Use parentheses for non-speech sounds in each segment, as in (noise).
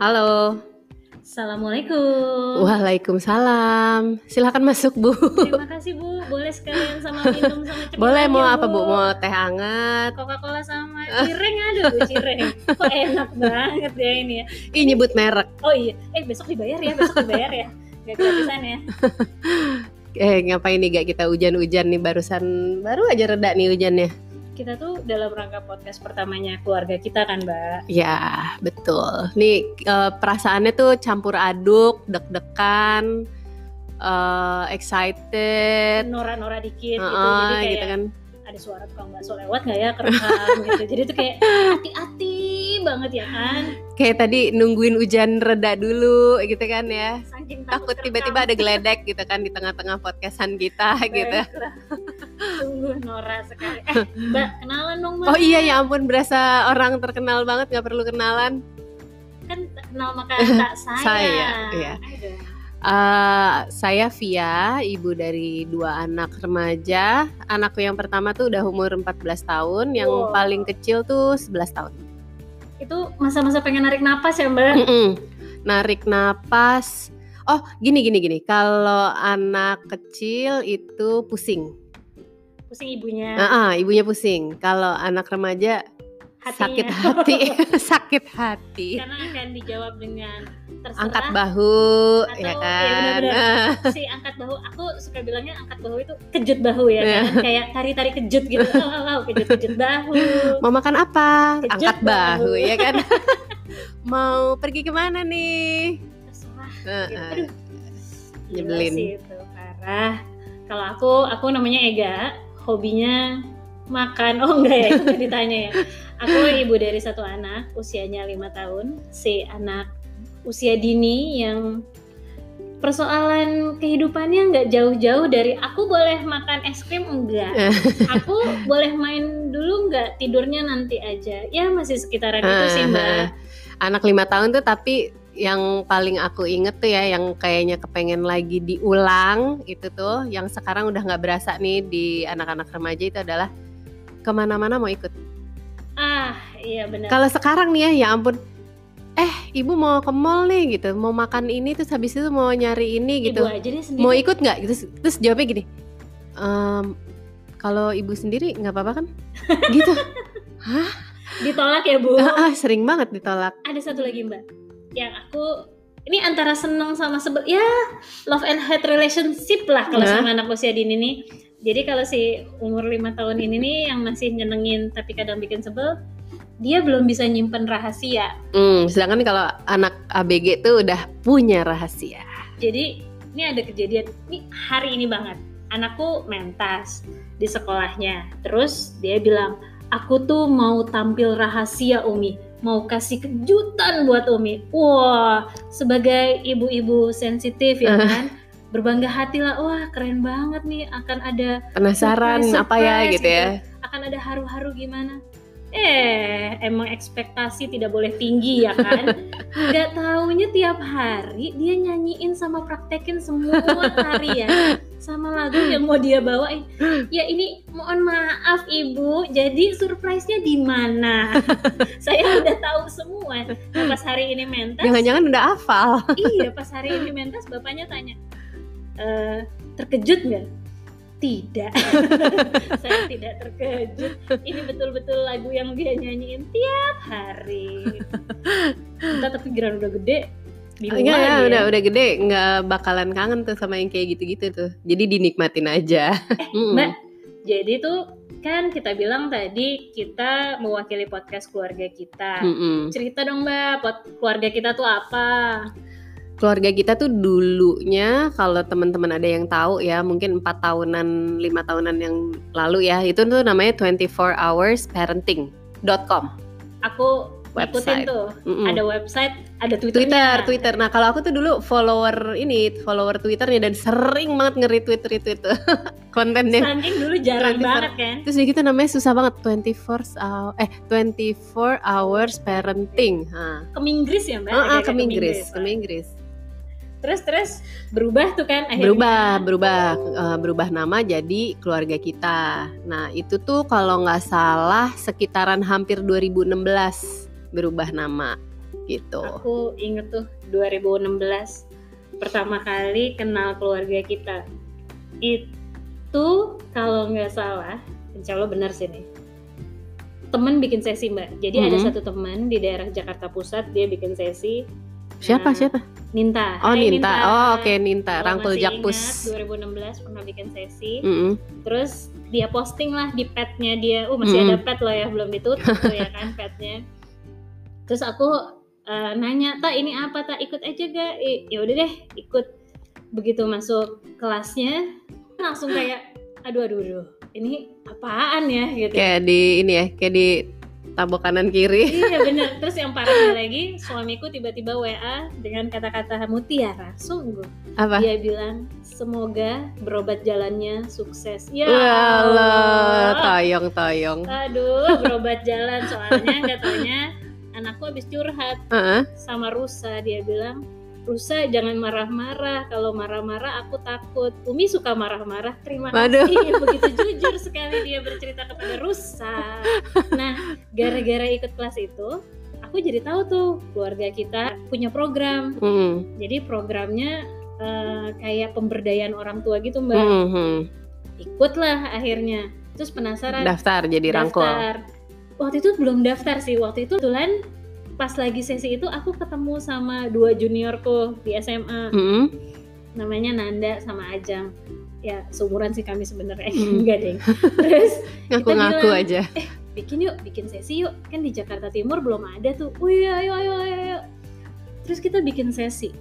Halo. Assalamualaikum. Waalaikumsalam. Silakan masuk, Bu. Terima kasih Bu. Boleh sekalian sama minum sama cemilan (laughs) Boleh mau ya, apa, Bu? Bu? Mau teh hangat? Coca-Cola sama cireng aduh cireng. Kok enak banget ya ini ya. Ih, nyebut merek. Oh iya, eh besok dibayar ya, besok dibayar ya. Gak gratisan ya. (laughs) Eh, ngapain nih gak kita hujan-hujan nih barusan baru aja reda nih hujannya. Kita tuh dalam rangka podcast pertamanya keluarga kita kan, Mbak. Ya, betul. Nih eh, perasaannya tuh campur aduk, deg-degan, eh, excited, Nora-nora dikit gitu. Heeh, Jadi kayak gitu kan. ada suara tukang bakso lewat nggak ya kerekam gitu. Jadi tuh kayak hati-hati banget ya kan. Kayak tadi nungguin hujan reda dulu gitu kan ya. Saking Takut tiba-tiba ada geledek gitu kan di tengah-tengah podcastan kita gitu. Sungguh Nora sekali. Eh, Mbak, kenalan dong, Mbak. Oh iya ya ampun berasa orang terkenal banget nggak perlu kenalan. Kan kenal maka (laughs) tak saya. Saya, iya. Aduh. Eh, saya Via, ibu dari dua anak remaja. Anakku yang pertama tuh udah umur 14 tahun, yang Wow. paling kecil tuh 11 tahun. Itu masa-masa pengen narik napas ya, Mbak? Mm-mm. Narik napas. Oh, gini gini gini. Kalau anak kecil itu pusing. Pusing ibunya. Ah, ah, ibunya pusing. Kalau anak remaja hatinya. sakit hati, (laughs) sakit hati. Karena akan dijawab dengan terserah. Angkat bahu, Atau- ya iya, kan. benar-benar. (laughs) si angkat bahu aku suka bilangnya angkat bahu itu kejut bahu ya Iya. kan kayak tari-tari kejut gitu (laughs) oh, oh, oh, kejut-kejut bahu Mau makan apa? Kejut Angkat bahu, bahu. ya kan. Mau pergi ke mana nih? terserah Eh, gitu. aduh Nyebelin. sih itu parah kalau aku aku namanya Ega hobinya makan. Oh enggak ya itu ditanya ya. Aku ibu dari satu anak usianya lima tahun. Si anak usia dini yang persoalan kehidupannya nggak jauh-jauh dari aku boleh makan es krim? Enggak. Aku boleh main dulu nggak tidurnya nanti aja. Ya masih sekitaran itu sih mbak. Anak lima tahun tuh tapi yang paling aku inget tuh ya yang kayaknya kepengen lagi diulang itu tuh yang sekarang udah nggak berasa nih di anak-anak remaja itu adalah ke mana-mana mau ikut. ah iya benar. Kalau sekarang nih ya ya ampun. Eh ibu mau ke mall nih gitu. Mau makan ini terus habis itu mau nyari ini gitu. ibu aja deh sendiri. Mau ikut nggak? Gitu terus jawabnya gini "Em, kalau ibu sendiri nggak apa-apa kan? (laughs) Gitu. Ditolak ya bu? Ah, ah, sering banget ditolak. Ada satu lagi mbak. Yang aku ini antara seneng sama sebel ya love and hate relationship lah kalau Nah. sama anak usia dini nih jadi kalau si umur lima tahun ini nih yang masih nyenengin tapi kadang bikin sebel dia belum bisa nyimpen rahasia. Hmm, sedangkan kalau anak ABG tuh udah punya rahasia. jadi ini ada kejadian ini hari ini banget. Anakku mentas di sekolahnya. Terus dia bilang aku tuh mau tampil rahasia Umi. Mau kasih kejutan buat Umi. Wah sebagai ibu-ibu sensitif ya (laughs) kan berbangga hati lah wah keren banget nih akan ada Penasaran Surprise, apa ya surprise gitu ya. akan ada haru-haru gimana? Eh emang ekspektasi tidak boleh tinggi ya kan? (laughs) Nggak taunya tiap hari dia nyanyiin sama praktekin semua tarian sama lagu yang mau dia bawain. Ya ini mohon maaf ibu. Jadi surprise-nya di mana? (laughs) Saya udah tahu semua. Nah, pas hari ini mentas Jangan-jangan udah hafal. iya pas hari ini (laughs) mentas bapaknya tanya "Eh, terkejut nggak tidak (laughs) saya tidak terkejut ini betul-betul lagu yang dia nyanyiin tiap hari entah tapi geran udah gede Enggak ya, lagi udah udah gede nggak bakalan kangen tuh sama yang kayak gitu-gitu tuh. Jadi dinikmatin aja. (laughs) Mm. Mbak, jadi tuh kan kita bilang tadi kita mewakili podcast keluarga kita Mm-mm. cerita dong mbak keluarga kita tuh apa Keluarga kita tuh dulunya kalau teman-teman ada yang tahu ya, mungkin empat tahunan, lima tahunan yang lalu ya, itu tuh namanya 24 hours parenting.com. aku ikutin Website. tuh Mm-mm. ada website ada Twitter, twitternya Twitter. Nah kalau aku tuh dulu follower ini, follower Twitternya dan sering banget nge-retweet retweet tuh (laughs) kontennya. saking dulu jarang 24. banget kan Terus dia gitu namanya susah banget 24 hours eh 24 hours parenting. Ha. ke Inggris ya mbak Ah, ah, ke Inggris, ke. Inggris. Terus terus berubah tuh kan akhirnya Berubah, berubah, eh, berubah nama jadi keluarga kita. Nah itu tuh kalau nggak salah sekitaran hampir 2016 berubah nama gitu. Aku inget tuh 2016 pertama kali kenal keluarga kita. Itu kalau nggak salah, insya Allah benar sih nih. Temen bikin sesi mbak. Jadi ada Mhm. satu teman di daerah Jakarta Pusat dia bikin sesi. Siapa Nah, siapa? Ninta. Oh Hai, Ninta. Oh oke Ninta. Kalau Rangkul Jakpus. ingat, 2016 pernah bikin sesi. Mm-mm. Terus dia posting lah di petnya dia. Uh masih ada Mm-mm. pet loh ya belum ditutup tuh ya kan petnya. Terus aku eh, nanya, tak ini apa tak ikut aja gak? "I- Ya udah deh ikut. Begitu masuk kelasnya langsung kayak, aduh aduh aduh, ini apaan ya gitu. Kayak di ini ya, kayak di tabok kanan kiri. Iya bener. Terus yang parahnya lagi, suamiku tiba-tiba WA dengan kata-kata mutiara. Sungguh. Apa? Dia bilang, semoga berobat jalannya sukses. Ya Allah, Allah. tayong tayong. Aduh, berobat jalan. Soalnya nggak taunya anakku habis curhat Heeh. sama Rusa. Dia bilang, Rusa jangan marah-marah. Kalau marah-marah aku takut. Umi suka marah-marah. Terima Waduh. kasih. Begitu jujur sekali dia bercerita kepada Rusa. Nah, gara-gara ikut kelas itu, aku jadi tahu tuh keluarga kita punya program. Mm. Jadi programnya eh, kayak pemberdayaan orang tua gitu mbak. Mhm. Ikutlah akhirnya. Terus penasaran. Daftar jadi rangkul. daftar. Waktu itu belum daftar sih. Waktu itu kebetulan pas lagi sesi itu aku ketemu sama dua juniorku di SMA. Mm-mm. Namanya Nanda sama Ajang. Ya seumuran sih kami sebenarnya. Hmm. (laughs) Enggak deh. Terus (laughs) Ngaku-ngaku aja. Bikin yuk, bikin sesi yuk. Kan di Jakarta Timur belum ada tuh. Wih, ayo, ayo, ayo, ayo. Terus kita bikin sesi.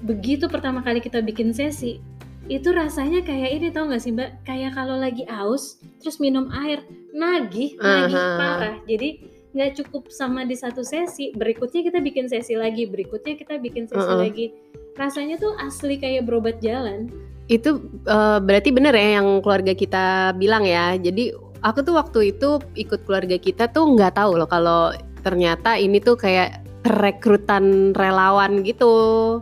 Begitu pertama kali kita bikin sesi, itu rasanya kayak ini tau gak sih mbak? Kayak kalau lagi aus, terus minum air, nagih, nagih Aha. parah. Jadi nggak cukup sama di satu sesi, berikutnya kita bikin sesi lagi, berikutnya kita bikin sesi Uh-uh. lagi. Rasanya tuh asli kayak berobat jalan. Itu eh, berarti bener ya yang keluarga kita bilang ya. Jadi aku tuh waktu itu ikut keluarga kita tuh nggak tahu loh kalau ternyata ini tuh kayak rekrutan relawan gitu.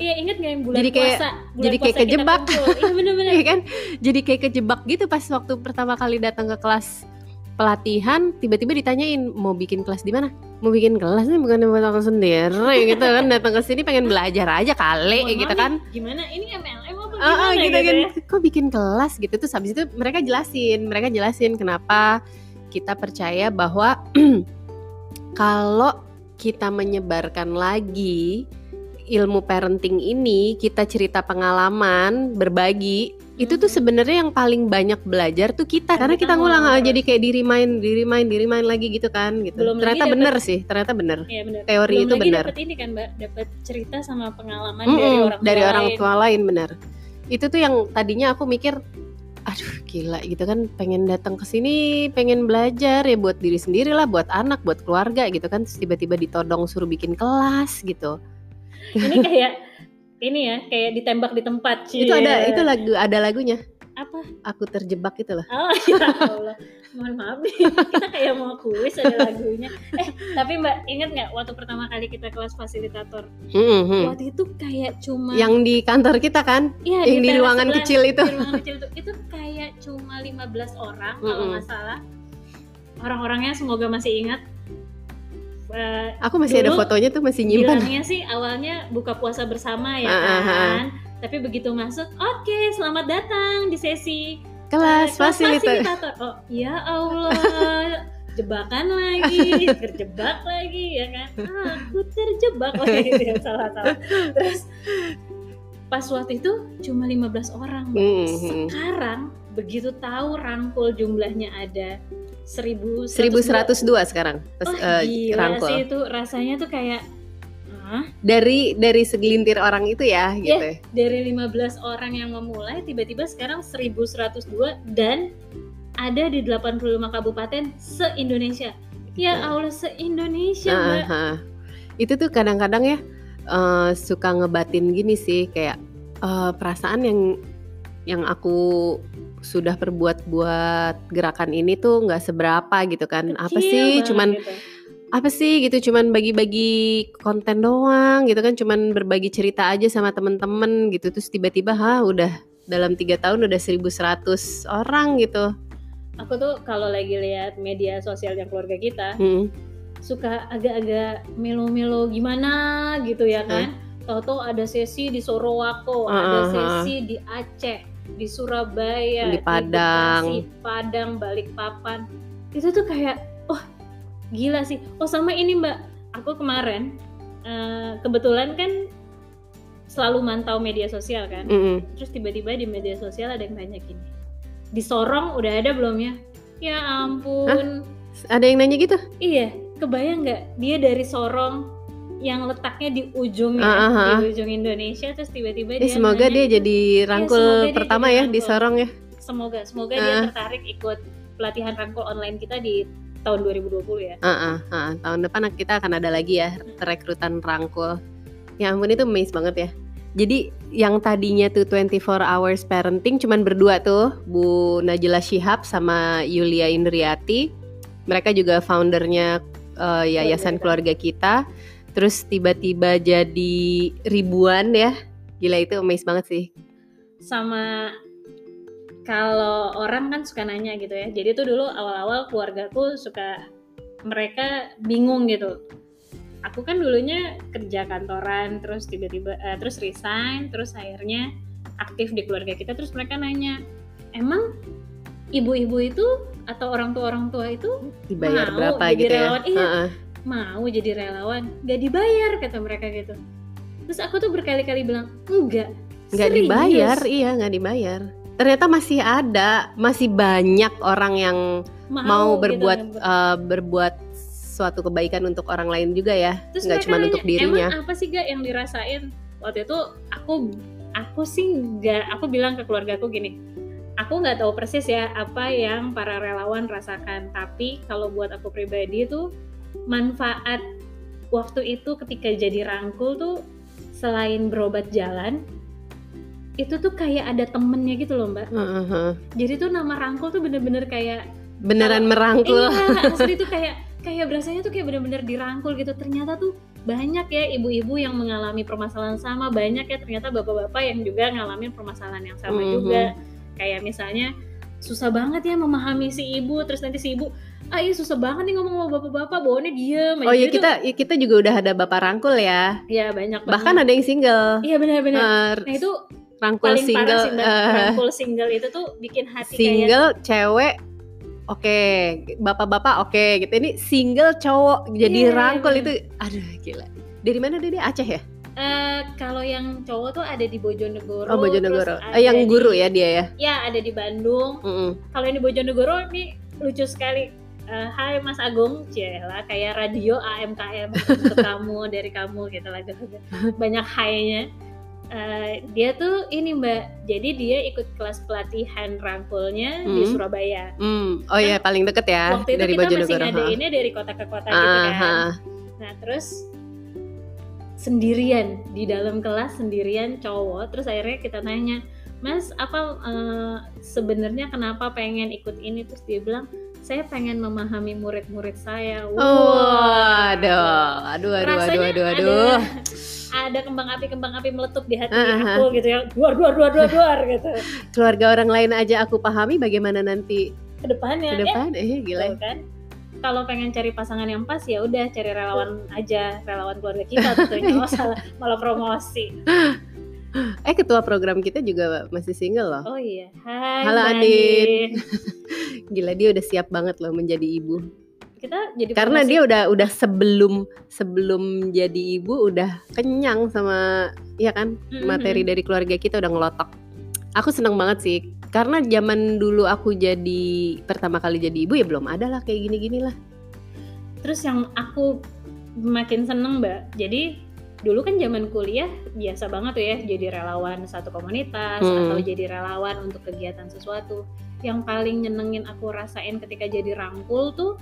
Iya inget gak yang bulan Jadi kayak- puasa? Bulan jadi kayak kejebak. Iya bener-bener. (laughs) Iya kan? Jadi kayak kejebak gitu pas waktu pertama kali datang ke kelas pelatihan tiba-tiba ditanyain mau bikin kelas di mana? Mau bikin kelas nih bukan buat aku sendiri (laughs) gitu kan datang ke sini pengen belajar aja kali Mohon gitu kan. Gimana? Ini MLM apa Ah, ah, gimana gitu, gitu, kan ya? kok bikin kelas gitu terus habis itu mereka jelasin mereka jelasin kenapa kita percaya bahwa (clears throat) kalau kita menyebarkan lagi ilmu parenting ini kita cerita pengalaman berbagi itu tuh sebenarnya yang paling banyak belajar tuh kita. Karena kita ngulang terus. jadi kayak di remind di remind di remind lagi gitu kan gitu. Belum ternyata dapet- bener sih ternyata bener Iya benar. teori Belum itu lagi benar. Dapat ini kan mbak, dapat cerita sama pengalaman Mm-mm, dari orang tua dari orang lain. tua lain benar. Itu tuh yang tadinya aku mikir aduh gila gitu kan. Pengen datang ke sini pengen belajar ya buat diri sendiri lah buat anak buat keluarga gitu kan. Terus tiba-tiba ditodong suruh bikin kelas gitu. Ini kayak ini ya, kayak ditembak di tempat. itu ada itu lagu ada lagunya apa? aku terjebak itu loh Oh ya Allah. Mohon maaf nih, kita kayak mau kuis ada lagunya. Eh, tapi Mbak inget nggak waktu pertama kali kita kelas fasilitator? Mhm. Waktu itu kayak cuma yang di kantor kita kan Iya, yang di teras ruangan sebelah- kecil itu di ruangan kecil itu itu kayak cuma 15 orang kalau Mm-mm. nggak salah orang-orangnya semoga masih ingat Eh, aku masih ada Dulu fotonya tuh masih nyimpan bilangnya sih awalnya buka puasa bersama ya ah, kan. Tapi begitu masuk oke selamat datang di sesi kelas eh, fasilitator oh ya Allah (laughs) jebakan lagi terjebak lagi ya kan. Ah, aku terjebak lagi. (laughs) Ya, salah salah. Terus pas waktu itu cuma 15 orang Mbak. Mhm. sekarang begitu tahu rangkul jumlahnya ada 1000 1102 sekarang pas Wah, eh, gila rangkul sih itu rasanya tuh kayak Hah? dari dari segelintir orang itu ya gitu Yeah. dari 15 orang yang memulai tiba-tiba sekarang 1102 dan ada di 85 kabupaten se-Indonesia. Ya Gitu. Allah se-Indonesia, Mbak. Aha. Itu tuh kadang-kadang ya eh, suka ngebatin gini sih kayak eh, perasaan yang yang aku sudah perbuat buat gerakan ini tuh nggak seberapa gitu kan. apa Kecil sih banget cuman gitu. apa sih gitu cuman bagi-bagi konten doang gitu kan cuman berbagi cerita aja sama temen-temen gitu terus tiba-tiba ha udah dalam tiga tahun udah 1100 orang gitu Aku tuh kalau lagi lihat media sosialnya keluarga kita, Hmm. suka agak-agak melo-melo gimana gitu ya kan. Tahu-tahu ada sesi di Sorowako, Ah, ada ah, ah. sesi di Aceh, di Surabaya, Di Padang. Bekasi, Padang, Balikpapan. Itu tuh kayak, oh gila sih. Oh sama ini Mbak, aku kemarin eh, kebetulan kan selalu mantau media sosial kan. Mm-mm. Terus tiba-tiba di media sosial ada yang tanya gini, di Sorong udah ada belum ya? Ya ampun, Ada yang nanya gitu? iya, kebayang nggak dia dari Sorong yang letaknya di ujung ya, Ah, ah, ah. di ujung Indonesia, terus tiba-tiba Eh, dia semoga nanya, dia jadi rangkul semoga dia pertama jadi ya di. Sorong ya. semoga semoga dia Ah. tertarik ikut pelatihan rangkul online kita di tahun 2020 ya. Ah, ah, ah. Tahun depan kita akan ada lagi ya rekrutan rangkul. Ya ampun itu amazed banget ya. Jadi yang tadinya tuh 24 hours parenting cuman berdua tuh Bu Najila Shihab sama Yulia Indriati. Mereka juga foundernya eh, Yayasan Keluarga Kita. Terus tiba-tiba jadi ribuan ya. Gila itu amazed banget sih. Sama kalau orang kan suka nanya gitu ya. Jadi tuh dulu awal-awal keluargaku suka mereka bingung gitu. Aku kan dulunya kerja kantoran, terus tiba-tiba eh, terus resign, terus akhirnya aktif di keluarga kita. Terus mereka nanya, emang ibu-ibu itu atau orang tua orang tua itu Dibayar Mau berapa jadi gitu ya. Iya. Ah, ah. Mau jadi relawan? Gak dibayar kata mereka gitu. Terus aku tuh berkali-kali bilang enggak. nggak dibayar iya nggak dibayar ternyata masih ada masih banyak orang yang mau, gitu, berbuat ngeber- eh, berbuat suatu kebaikan untuk orang lain juga ya nggak cuma nanya, untuk dirinya Emang apa sih gak yang dirasain? Waktu itu aku aku sih nggak aku bilang ke keluargaku gini. Aku nggak tahu persis ya apa yang para relawan rasakan. Tapi kalau buat aku pribadi tuh manfaat waktu itu ketika jadi rangkul tuh selain berobat jalan itu tuh kayak ada temennya gitu loh mbak. Heeh, heeh. Jadi tuh nama rangkul tuh bener-bener kayak beneran Kalau- merangkul Iya, asli tuh kayak kayak berasanya tuh kayak bener-bener dirangkul gitu. Ternyata tuh banyak ya ibu-ibu yang mengalami permasalahan sama, banyak ya ternyata bapak-bapak yang juga ngalamin permasalahan yang sama Mhm. juga. Kayak misalnya susah banget ya memahami si ibu, terus nanti si ibu, ah iya susah banget nih ngomong sama bapak-bapak, bawaannya diem. oh iya kita ya kita juga udah ada bapak rangkul ya ya banyak bahkan banget. ada yang single Iya benar-benar. Eh, Nah itu rangkul paling single parah mbak, eh, rangkul single itu tuh bikin hati kayak single cewek oke bapak-bapak oke gitu ini single cowok jadi Iya, rangkul bener. itu aduh gila dari mana dia Aceh ya Eh, kalau yang cowok tuh ada di Bojonegoro. oh Bojonegoro terus Eh, yang guru di- ya dia ya Ya ada di Bandung. Mm-mm. Kalau yang di Bojonegoro ini lucu sekali. Eh, Hai Mas Agung, lah kayak radio AMKM untuk (laughs) kamu dari kamu gitu lah banyak hai-nya. Eh, dia tuh ini Mbak, jadi dia ikut kelas pelatihan rangkulnya di Hmm. Surabaya. Hmm, oh ya paling deket ya Waktu itu dari kita masih Bojonegoro. ha. ngadainnya dari kota ke kota gitu Ah, kan. Nah terus sendirian di dalam kelas sendirian cowok terus akhirnya kita tanya mas apa eh, sebenarnya kenapa pengen ikut ini terus dia bilang saya pengen memahami murid-murid saya Oh, Wah. aduh, aduh, aduh, aduh, Rasanya aduh, ada- aduh. ada kembang api kembang api meletup di hati Ah, ah, aku gitu ya duar duar duar duar duar gitu Keluarga orang lain aja aku pahami bagaimana nanti ke depannya ke depan. Eh, gila. Tuh kan kalau pengen cari pasangan yang pas ya udah cari relawan aja relawan keluarga kita tentunya (laughs) masalah malah promosi Eh, ketua program kita juga masih single loh. oh iya hai Halo, Andin. (laughs) Gila dia udah siap banget loh menjadi ibu. kita jadi Karena dia udah udah sebelum sebelum jadi ibu udah kenyang sama ya kan Mhm. materi dari keluarga kita udah ngelotok. Aku seneng banget sih karena zaman dulu aku jadi pertama kali jadi ibu ya belum ada lah kayak gini-gini lah. terus yang aku makin seneng mbak jadi dulu kan zaman kuliah biasa banget tuh ya jadi relawan satu komunitas Hmm. atau jadi relawan untuk kegiatan sesuatu yang paling nyenengin aku rasain ketika jadi rangkul tuh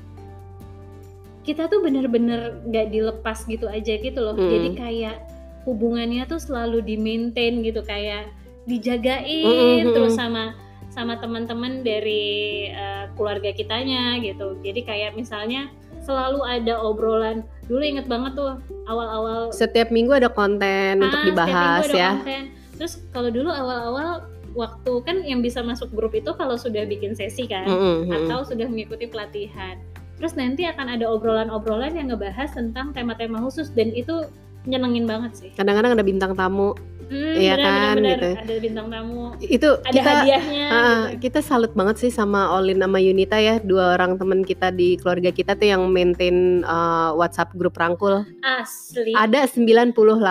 kita tuh bener-bener gak dilepas gitu aja gitu loh Hmm. jadi kayak hubungannya tuh selalu di maintain gitu kayak dijagain Hmm, terus sama sama teman-teman dari eh, keluarga kitanya gitu jadi kayak misalnya selalu ada obrolan dulu inget banget tuh awal-awal Setiap minggu ada konten untuk ah, setiap dibahas minggu ada ya. konten. terus kalau dulu awal-awal waktu kan yang bisa masuk grup itu kalau sudah bikin sesi kan Mm-mm, mm-mm. atau sudah mengikuti pelatihan. Terus nanti akan ada obrolan-obrolan yang ngebahas tentang tema-tema khusus dan itu nyenengin banget sih. Kadang-kadang ada bintang tamu Hmm, Iya kan, benar. gitu. Ada bintang tamu, itu ada kita hadiahnya. Ah, gitu. kita salut banget sih sama Olin sama Yunita ya dua orang teman kita di keluarga kita tuh yang maintain uh, WhatsApp grup rangkul Asli. ada 98 grup,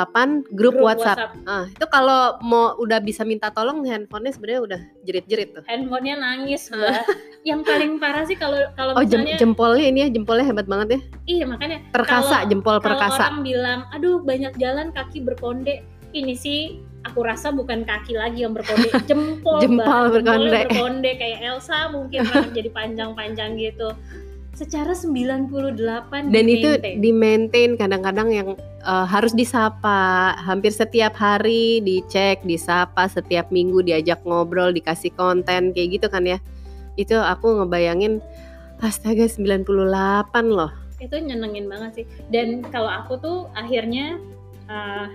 Grup WhatsApp. Ah, itu kalau mau udah bisa minta tolong handphonenya sebenarnya udah jerit-jerit tuh. Handphonenya nangis mbak. Yang paling parah sih kalau kalau Oh jem- misalnya, jempolnya ini ya jempolnya hebat banget ya. iya makanya Perkasa Kalau- jempol kalau perkasa. orang bilang, aduh banyak jalan kaki berkonde, ini sih aku rasa bukan kaki lagi yang berkonde, (laughs) jempol, Jempol berkonde. Berkonde kayak Elsa mungkin (laughs) jadi panjang-panjang gitu. Secara 98 Dan itu di-maintain. di maintain kadang-kadang yang uh, harus disapa hampir setiap hari dicek, disapa setiap minggu diajak ngobrol, dikasih konten kayak gitu kan ya. Itu aku ngebayangin astaga 98 loh. itu nyenengin banget sih dan kalau aku tuh akhirnya uh,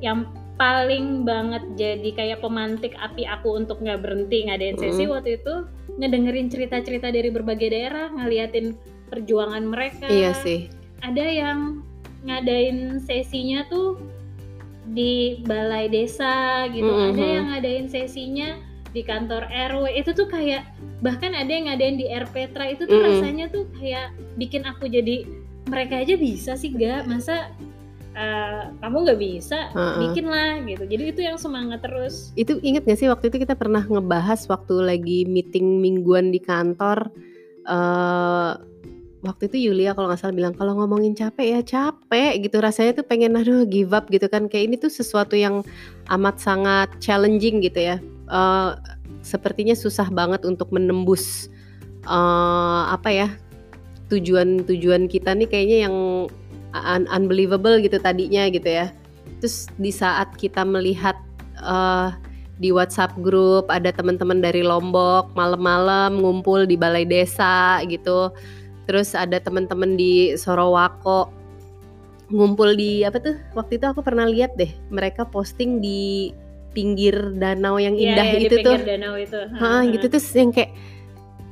yang paling banget jadi kayak pemantik api aku untuk nggak berhenti ngadain sesi Mm. waktu itu ngedengerin cerita-cerita dari berbagai daerah ngeliatin perjuangan mereka Iya sih. ada yang ngadain sesinya tuh di balai desa gitu Mhm. ada yang ngadain sesinya di kantor RW itu tuh kayak bahkan ada yang ngadain di RPtra itu tuh Mhm. rasanya tuh kayak bikin aku jadi mereka aja bisa sih gak masa uh, kamu nggak bisa Heeh. bikin lah gitu. Jadi itu yang semangat terus. Itu inget gak sih waktu itu kita pernah ngebahas waktu lagi meeting mingguan di kantor eh waktu itu Yulia kalau nggak salah bilang kalau ngomongin capek ya capek gitu. Rasanya tuh pengen aduh give up gitu kan. Kayak ini tuh sesuatu yang amat sangat challenging gitu ya. Eh sepertinya susah banget untuk menembus eh apa ya tujuan-tujuan kita nih kayaknya yang un- unbelievable gitu tadinya gitu ya terus di saat kita melihat eh di WhatsApp grup ada teman-teman dari Lombok malam-malam ngumpul di balai desa gitu. Terus ada teman-teman di Sorowako ngumpul di apa tuh? Waktu itu aku pernah lihat deh mereka posting di pinggir danau yang Iya, indah iya, di itu tuh. danau itu Hah, gitu terus yang kayak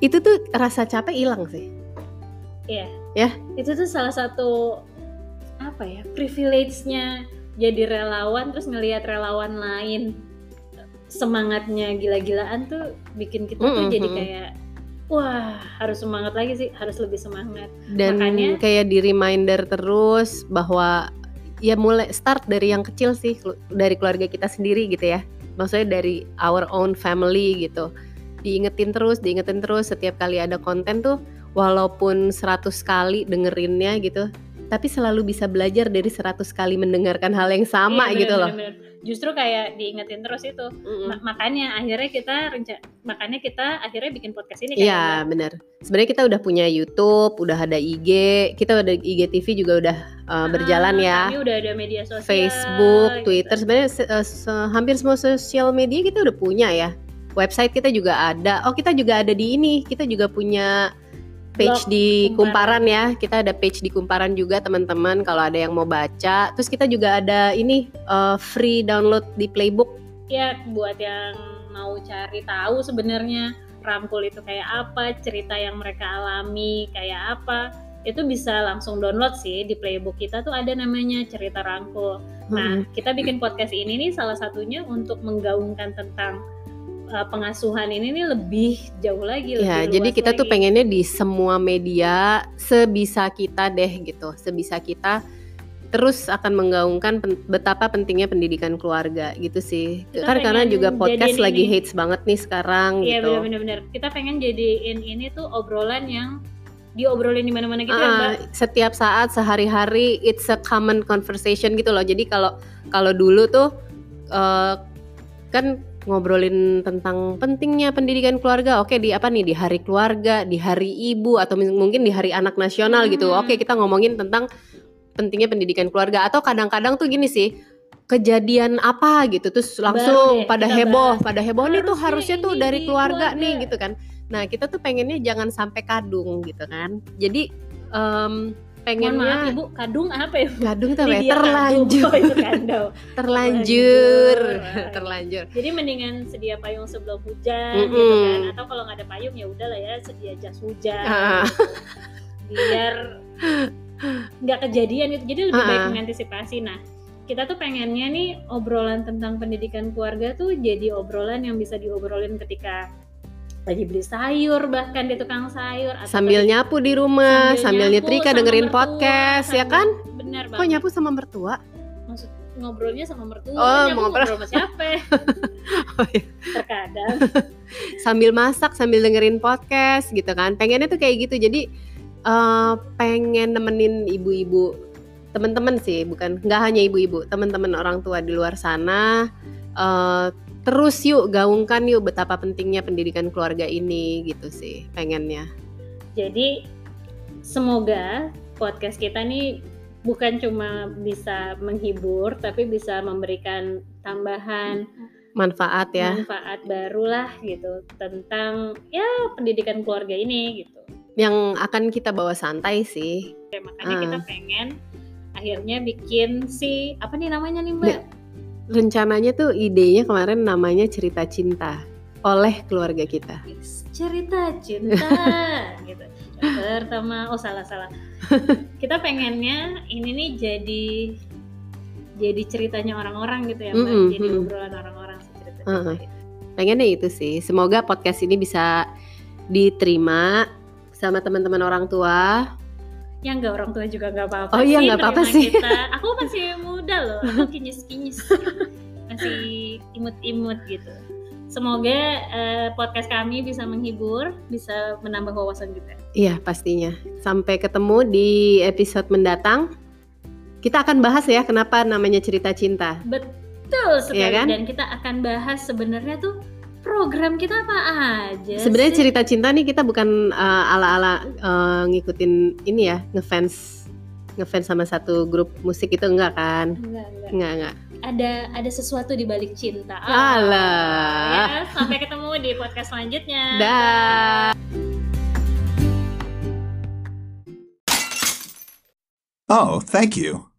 itu tuh rasa capek hilang sih. itu tuh salah satu apa ya privilege-nya jadi relawan terus ngelihat relawan lain semangatnya gila-gilaan tuh bikin kita tuh Mm-mm, jadi mm-mm. kayak wah harus semangat lagi sih harus lebih semangat Dan Makanya- kayak di reminder terus bahwa ya mulai start dari yang kecil sih dari keluarga kita sendiri gitu ya. Maksudnya dari our own family gitu. Diingetin terus, diingetin terus setiap kali ada konten tuh walaupun 100 kali dengerinnya gitu, tapi selalu bisa belajar dari 100 kali mendengarkan hal yang sama Iya, gitu loh. bener-bener. justru kayak diingetin terus itu Mm-mm. Ma- makanya akhirnya kita makanya kita akhirnya bikin podcast ini kan Iya benar. Sebenarnya kita udah punya YouTube, udah ada IG, kita udah IGTV juga udah uh, berjalan ya. kami udah ada media sosial Facebook, gitu. Twitter, sebenarnya se- eh, se- hampir semua sosial media kita udah punya ya. Website kita juga ada. Oh kita juga ada di ini. Kita juga punya page Blog di Kumparan. Kumparan ya. Kita ada page di Kumparan juga teman-teman. Kalau ada yang mau baca. Terus kita juga ada ini eh, free download di Playbook. ya buat yang mau cari tahu sebenarnya rangkul itu kayak apa cerita yang mereka alami kayak apa itu bisa langsung download sih di playbook kita tuh ada namanya cerita rangkul nah Mm-mm. kita bikin podcast ini nih salah satunya untuk menggaungkan tentang uh, pengasuhan ini nih lebih jauh lagi Ya, lebih jadi luas kita tuh lagi. pengennya di semua media sebisa kita deh gitu, sebisa kita terus akan menggaungkan pen- betapa pentingnya pendidikan keluarga gitu sih. Kita kan karena pengen juga podcast lagi ini. hits banget nih sekarang iya gitu. benar-benar kita pengen jadiin ini tuh obrolan yang diobrolin di mana-mana gitu ya Ah, mbak setiap saat sehari-hari it's a common conversation gitu loh. Jadi kalau kalau dulu tuh eh, kan ngobrolin tentang pentingnya pendidikan keluarga. Oke di apa nih di hari keluarga, di hari ibu atau mungkin di hari anak nasional gitu. Hmm. Oke kita ngomongin tentang pentingnya pendidikan keluarga atau kadang-kadang tuh gini sih kejadian apa gitu terus langsung deh pada heboh bahas. pada heboh nih tuh Harusnya tuh dari keluarga, keluarga. nih gitu kan nah kita tuh pengennya jangan sampai kadung gitu kan jadi Mohon pengennya maaf ibu, kadung apa ya? Bu? kadung tuh apa ya? Lydia terlanjur Kadung. Oh, (laughs) terlanjur Terlanjur. terlanjur Jadi mendingan sedia payung sebelum hujan Mm-mm. gitu kan. Atau kalau nggak ada payung ya udahlah ya sedia jas hujan. Ah. nggak kejadian itu jadi lebih baik Ha-ha. mengantisipasi nah kita tuh pengennya nih obrolan tentang pendidikan keluarga tuh jadi obrolan yang bisa diobrolin ketika lagi beli sayur bahkan di tukang sayur atau sambil lagi- nyapu di rumah, sambil, nyapu nyetrika dengerin mertua, podcast, ya sambil- kan? bener Kok banget nyapu sama mertua? maksud ngobrolnya sama mertua Oh, nyapu ngobrol. ngobrol sama siapa (laughs) Oh, iya. terkadang (laughs) Sambil masak, sambil dengerin podcast gitu kan. Pengennya tuh kayak gitu. Jadi eh, pengen nemenin ibu-ibu teman-teman sih, bukan nggak hanya ibu-ibu, teman-teman orang tua di luar sana. eh, terus yuk gaungkan yuk betapa pentingnya pendidikan keluarga ini gitu sih pengennya. Jadi semoga podcast kita nih bukan cuma bisa menghibur tapi bisa memberikan tambahan Manfaat ya. manfaat barulah gitu tentang ya pendidikan keluarga ini gitu. Yang akan kita bawa santai sih. Oke, makanya Ah. kita pengen akhirnya bikin si apa nih namanya nih Mbak? Rencananya tuh idenya kemarin namanya cerita cinta oleh keluarga kita. cerita cinta (laughs) gitu. Pertama, oh salah salah. (laughs) Kita pengennya ini nih jadi jadi ceritanya orang-orang gitu ya, Mbak. Mm-mm, Jadi mm-mm. obrolan orang-orang cerita cinta. Mm-mm. itu. Pengennya itu sih. Semoga podcast ini bisa diterima sama teman-teman orang tua. Yang enggak orang tua juga nggak apa-apa Oh iya, nggak apa-apa sih. Kita. Aku masih muda loh, aku kinyis-kinyis. masih imut-imut gitu. Semoga eh, podcast kami bisa menghibur, bisa menambah wawasan kita. Iya, pastinya. Sampai ketemu di episode mendatang. Kita akan bahas ya kenapa namanya cerita cinta. Betul sekali Iya kan? dan kita akan bahas sebenarnya tuh program kita apa aja. Sebenarnya cerita cinta nih kita bukan uh, ala-ala uh, ngikutin ini ya, ngefans ngefans sama satu grup musik itu enggak kan? Enggak, enggak. Enggak, enggak. Ada ada sesuatu di balik cinta. Alah. Ya, sampai ketemu di podcast selanjutnya. Dah. Oh, thank you.